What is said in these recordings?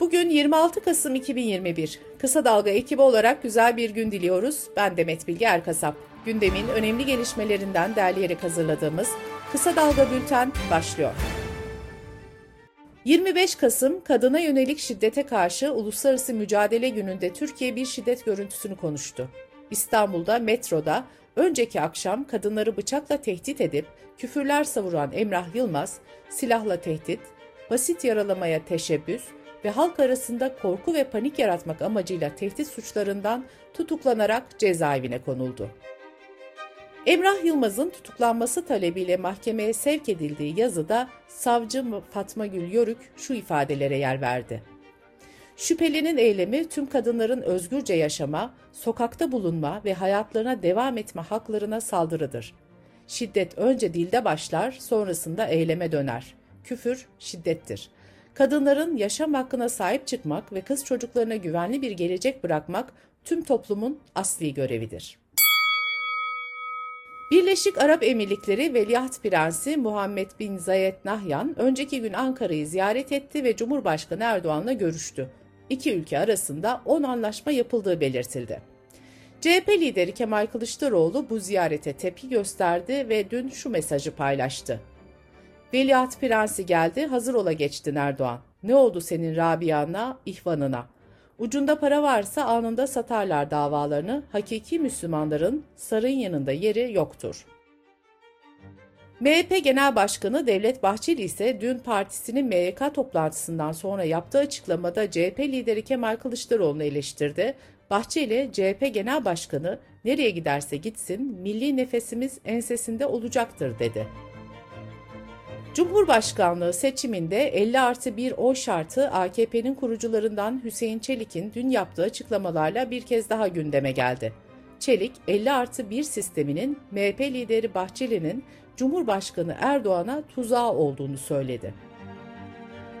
Bugün 26 Kasım 2021. Kısa Dalga ekibi olarak güzel bir gün diliyoruz. Ben Demet Bilge Erkasap. Gündemin önemli gelişmelerinden derleyerek hazırladığımız Kısa Dalga Bülten başlıyor. 25 Kasım Kadına Yönelik Şiddete Karşı Uluslararası Mücadele Günü'nde Türkiye bir şiddet görüntüsünü konuştu. İstanbul'da metroda önceki akşam kadınları bıçakla tehdit edip küfürler savuran Emrah Yılmaz, silahla tehdit, basit yaralamaya teşebbüs ve halk arasında korku ve panik yaratmak amacıyla tehdit suçlarından tutuklanarak cezaevine konuldu. Emrah Yılmaz'ın tutuklanması talebiyle mahkemeye sevk edildiği yazıda savcı Fatma Gül Yörük şu ifadelere yer verdi. Şüphelinin eylemi tüm kadınların özgürce yaşama, sokakta bulunma ve hayatlarına devam etme haklarına saldırıdır. Şiddet önce dilde başlar, sonrasında eyleme döner. Küfür şiddettir. Kadınların yaşam hakkına sahip çıkmak ve kız çocuklarına güvenli bir gelecek bırakmak tüm toplumun asli görevidir. Birleşik Arap Emirlikleri Veliaht Prensi Muhammed bin Zayed Nahyan önceki gün Ankara'yı ziyaret etti ve Cumhurbaşkanı Erdoğan'la görüştü. İki ülke arasında 10 anlaşma yapıldığı belirtildi. CHP lideri Kemal Kılıçdaroğlu bu ziyarete tepki gösterdi ve dün şu mesajı paylaştı. Veliaht Prensi geldi, hazır ola geçtin Erdoğan. Ne oldu senin Rabia'na, ihvanına? Ucunda para varsa anında satarlar davalarını, hakiki Müslümanların sarın yanında yeri yoktur. MHP Genel Başkanı Devlet Bahçeli ise dün partisinin MYK toplantısından sonra yaptığı açıklamada CHP lideri Kemal Kılıçdaroğlu'nu eleştirdi. Bahçeli, CHP Genel Başkanı nereye giderse gitsin milli nefesimiz ensesinde olacaktır dedi. Cumhurbaşkanlığı seçiminde 50 artı 1 oy şartı AKP'nin kurucularından Hüseyin Çelik'in dün yaptığı açıklamalarla bir kez daha gündeme geldi. Çelik, 50 artı 1 sisteminin MHP lideri Bahçeli'nin Cumhurbaşkanı Erdoğan'a tuzağı olduğunu söyledi.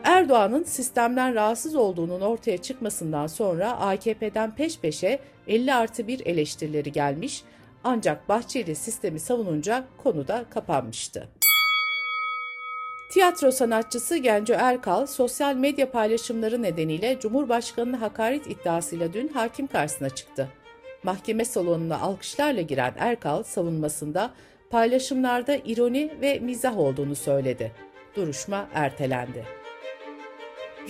Erdoğan'ın sistemden rahatsız olduğunun ortaya çıkmasından sonra AKP'den peş peşe 50 artı 1 eleştirileri gelmiş ancak Bahçeli sistemi savununca konu da kapanmıştı. Tiyatro sanatçısı Genco Erkal, sosyal medya paylaşımları nedeniyle Cumhurbaşkanı'na hakaret iddiasıyla dün hakim karşısına çıktı. Mahkeme salonuna alkışlarla giren Erkal savunmasında paylaşımlarda ironi ve mizah olduğunu söyledi. Duruşma ertelendi.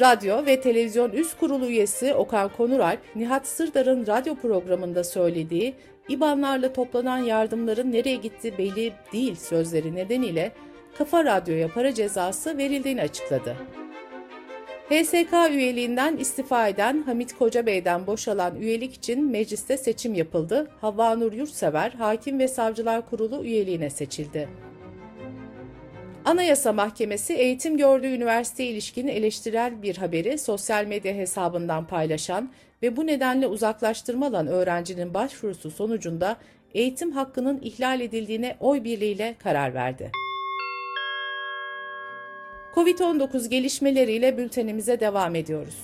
Radyo ve Televizyon Üst Kurulu üyesi Okan Konuralp, Nihat Sırdar'ın radyo programında söylediği İBAN'larla toplanan yardımların nereye gitti belli değil sözleri nedeniyle Kafa Radyo'ya para cezası verildiğini açıkladı. HSK üyeliğinden istifa eden Hamit Kocabey'den boşalan üyelik için mecliste seçim yapıldı. Havva Nur Yurtsever Hakim ve Savcılar Kurulu üyeliğine seçildi. Anayasa Mahkemesi eğitim gördüğü üniversite ilişkin eleştirel bir haberi sosyal medya hesabından paylaşan ve bu nedenle uzaklaştırma alan öğrencinin başvurusu sonucunda eğitim hakkının ihlal edildiğine oy birliğiyle karar verdi. Covid-19 gelişmeleriyle bültenimize devam ediyoruz.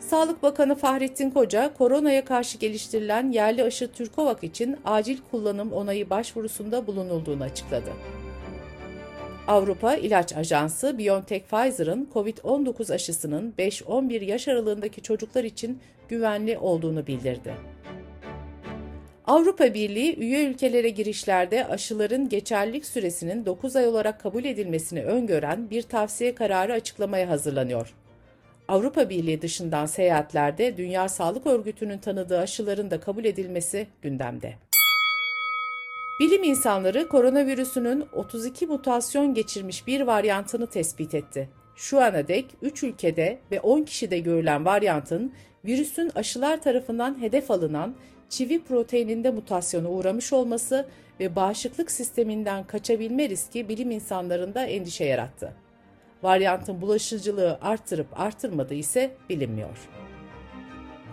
Sağlık Bakanı Fahrettin Koca, koronaya karşı geliştirilen yerli aşı Türkovak için acil kullanım onayı başvurusunda bulunulduğunu açıkladı. Avrupa İlaç Ajansı, BioNTech Pfizer'ın COVID-19 aşısının 5-11 yaş aralığındaki çocuklar için güvenli olduğunu bildirdi. Avrupa Birliği üye ülkelere girişlerde aşıların geçerlilik süresinin 9 ay olarak kabul edilmesini öngören bir tavsiye kararı açıklamaya hazırlanıyor. Avrupa Birliği dışından seyahatlerde Dünya Sağlık Örgütü'nün tanıdığı aşıların da kabul edilmesi gündemde. Bilim insanları koronavirüsünün 32 mutasyon geçirmiş bir varyantını tespit etti. Şu ana dek 3 ülkede ve 10 kişide görülen varyantın virüsün aşılar tarafından hedef alınan çivi proteininde mutasyona uğramış olması ve bağışıklık sisteminden kaçabilme riski bilim insanlarında endişe yarattı. Varyantın bulaşıcılığı arttırıp artırmadığı ise bilinmiyor.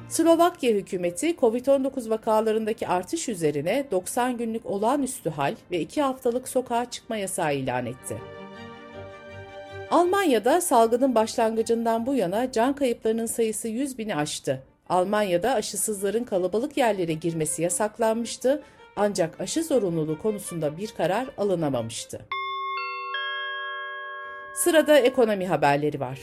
Slovakya hükümeti COVID-19 vakalarındaki artış üzerine 90 günlük olağanüstü hal ve 2 haftalık sokağa çıkma yasağı ilan etti. Almanya'da salgının başlangıcından bu yana can kayıplarının sayısı 100 bini aştı. Almanya'da aşısızların kalabalık yerlere girmesi yasaklanmıştı ancak aşı zorunluluğu konusunda bir karar alınamamıştı. Sırada ekonomi haberleri var.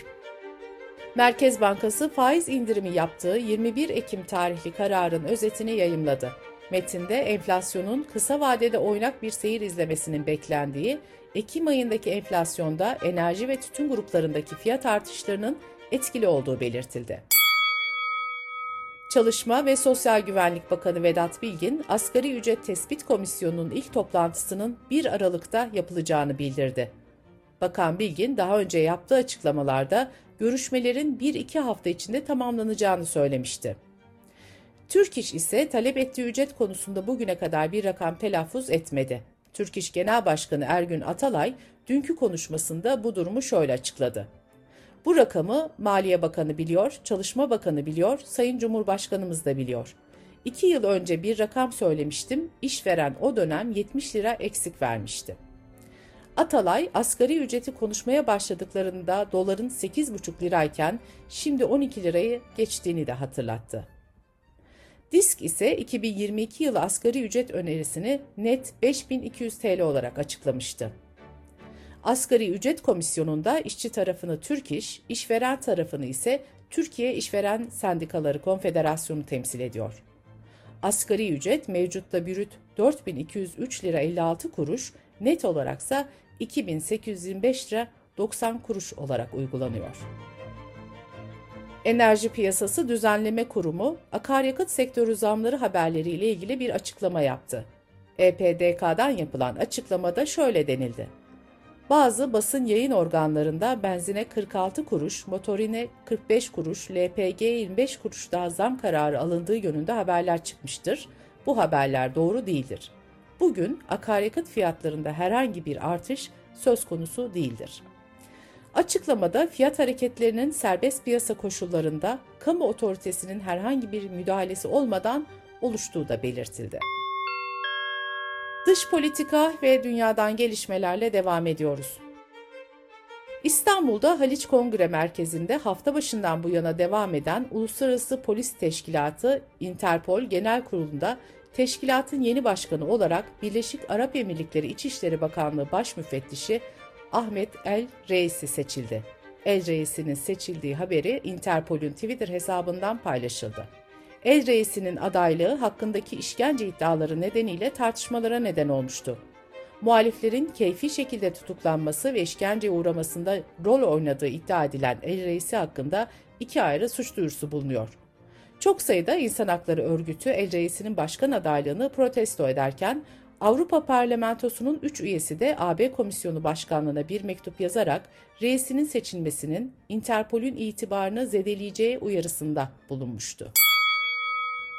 Merkez Bankası faiz indirimi yaptığı 21 Ekim tarihli kararın özetini yayımladı. Metinde enflasyonun kısa vadede oynak bir seyir izlemesinin beklendiği, Ekim ayındaki enflasyonda enerji ve tütün gruplarındaki fiyat artışlarının etkili olduğu belirtildi. Çalışma ve Sosyal Güvenlik Bakanı Vedat Bilgin, Asgari Ücret Tespit Komisyonu'nun ilk toplantısının 1 Aralık'ta yapılacağını bildirdi. Bakan Bilgin daha önce yaptığı açıklamalarda görüşmelerin 1-2 hafta içinde tamamlanacağını söylemişti. Türk İş ise talep ettiği ücret konusunda bugüne kadar bir rakam telaffuz etmedi. Türk İş Genel Başkanı Ergün Atalay dünkü konuşmasında bu durumu şöyle açıkladı. Bu rakamı Maliye Bakanı biliyor, Çalışma Bakanı biliyor, Sayın Cumhurbaşkanımız da biliyor. İki yıl önce bir rakam söylemiştim, işveren o dönem 70 lira eksik vermişti. Atalay, asgari ücreti konuşmaya başladıklarında doların 8,5 lirayken şimdi 12 lirayı geçtiğini de hatırlattı. Disk ise 2022 yılı asgari ücret önerisini net 5200 TL olarak açıklamıştı. Asgari Ücret Komisyonu'nda işçi tarafını Türk İş, işveren tarafını ise Türkiye İşveren Sendikaları Konfederasyonu temsil ediyor. Asgari ücret mevcutta bürüt 4203 lira 56 kuruş, net olaraksa 2825 lira 90 kuruş olarak uygulanıyor. Enerji Piyasası Düzenleme Kurumu akaryakıt sektörü zamları haberleriyle ilgili bir açıklama yaptı. EPDK'dan yapılan açıklamada şöyle denildi. Bazı basın yayın organlarında benzine 46 kuruş, motorine 45 kuruş, LPG 25 kuruş daha zam kararı alındığı yönünde haberler çıkmıştır. Bu haberler doğru değildir. Bugün akaryakıt fiyatlarında herhangi bir artış söz konusu değildir. Açıklamada fiyat hareketlerinin serbest piyasa koşullarında kamu otoritesinin herhangi bir müdahalesi olmadan oluştuğu da belirtildi. Dış politika ve dünyadan gelişmelerle devam ediyoruz. İstanbul'da Haliç Kongre Merkezi'nde hafta başından bu yana devam eden Uluslararası Polis Teşkilatı Interpol Genel Kurulu'nda teşkilatın yeni başkanı olarak Birleşik Arap Emirlikleri İçişleri Bakanlığı Baş Müfettişi Ahmet El Reis'i seçildi. El Reis'inin seçildiği haberi Interpol'ün Twitter hesabından paylaşıldı. El Reis'inin adaylığı hakkındaki işkence iddiaları nedeniyle tartışmalara neden olmuştu. Muhaliflerin keyfi şekilde tutuklanması ve işkence uğramasında rol oynadığı iddia edilen El Reis'i hakkında iki ayrı suç duyurusu bulunuyor. Çok sayıda insan hakları örgütü El Reis'inin başkan adaylığını protesto ederken Avrupa Parlamentosu'nun 3 üyesi de AB Komisyonu Başkanlığı'na bir mektup yazarak reisinin seçilmesinin Interpol'ün itibarını zedeleyeceği uyarısında bulunmuştu.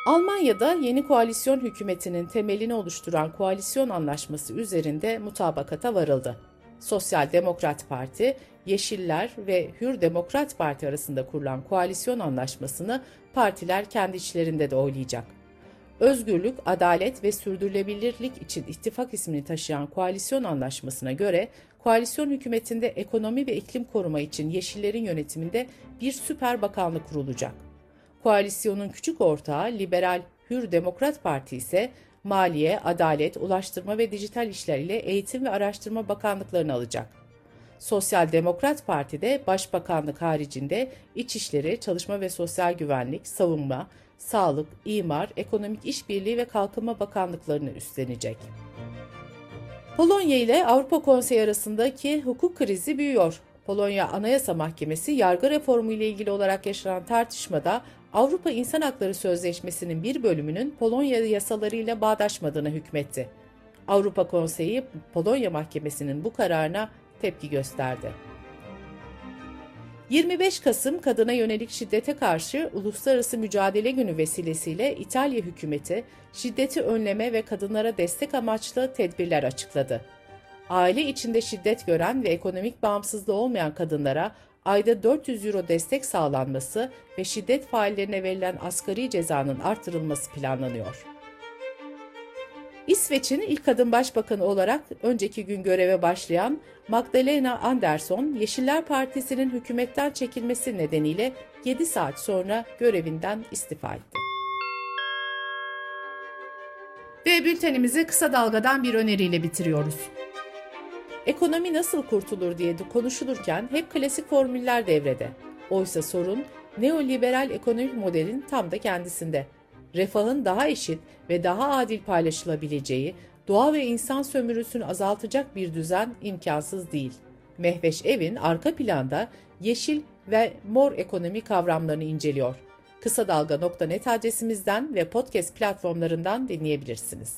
Almanya'da yeni koalisyon hükümetinin temelini oluşturan koalisyon anlaşması üzerinde mutabakata varıldı. Sosyal Demokrat Parti, Yeşiller ve Hür Demokrat Parti arasında kurulan koalisyon anlaşmasını partiler kendi içlerinde de oylayacak. Özgürlük, adalet ve sürdürülebilirlik için ittifak ismini taşıyan koalisyon anlaşmasına göre koalisyon hükümetinde ekonomi ve iklim koruma için Yeşillerin yönetiminde bir süper bakanlık kurulacak. Koalisyonun küçük ortağı Liberal Hür Demokrat Parti ise Maliye, Adalet, Ulaştırma ve Dijital İşler ile Eğitim ve Araştırma Bakanlıklarını alacak. Sosyal Demokrat Parti de Başbakanlık haricinde İçişleri, Çalışma ve Sosyal Güvenlik, Savunma, Sağlık, İmar, Ekonomik İşbirliği ve Kalkınma Bakanlıklarını üstlenecek. Polonya ile Avrupa Konseyi arasındaki hukuk krizi büyüyor. Polonya Anayasa Mahkemesi yargı reformu ile ilgili olarak yaşanan tartışmada Avrupa İnsan Hakları Sözleşmesi'nin bir bölümünün Polonya yasalarıyla bağdaşmadığını hükmetti. Avrupa Konseyi Polonya Mahkemesi'nin bu kararına tepki gösterdi. 25 Kasım kadına yönelik şiddete karşı Uluslararası Mücadele Günü vesilesiyle İtalya hükümeti şiddeti önleme ve kadınlara destek amaçlı tedbirler açıkladı. Aile içinde şiddet gören ve ekonomik bağımsızlığı olmayan kadınlara ayda 400 euro destek sağlanması ve şiddet faillerine verilen asgari cezanın artırılması planlanıyor. İsveç'in ilk kadın başbakanı olarak önceki gün göreve başlayan Magdalena Andersson, Yeşiller Partisi'nin hükümetten çekilmesi nedeniyle 7 saat sonra görevinden istifa etti. Ve bültenimizi kısa dalgadan bir öneriyle bitiriyoruz. Ekonomi nasıl kurtulur diye konuşulurken hep klasik formüller devrede. Oysa sorun neoliberal ekonomik modelin tam da kendisinde. Refahın daha eşit ve daha adil paylaşılabileceği, doğa ve insan sömürüsünü azaltacak bir düzen imkansız değil. Mehveş Evin arka planda yeşil ve mor ekonomi kavramlarını inceliyor. Kısa Dalga.net adresimizden ve podcast platformlarından dinleyebilirsiniz.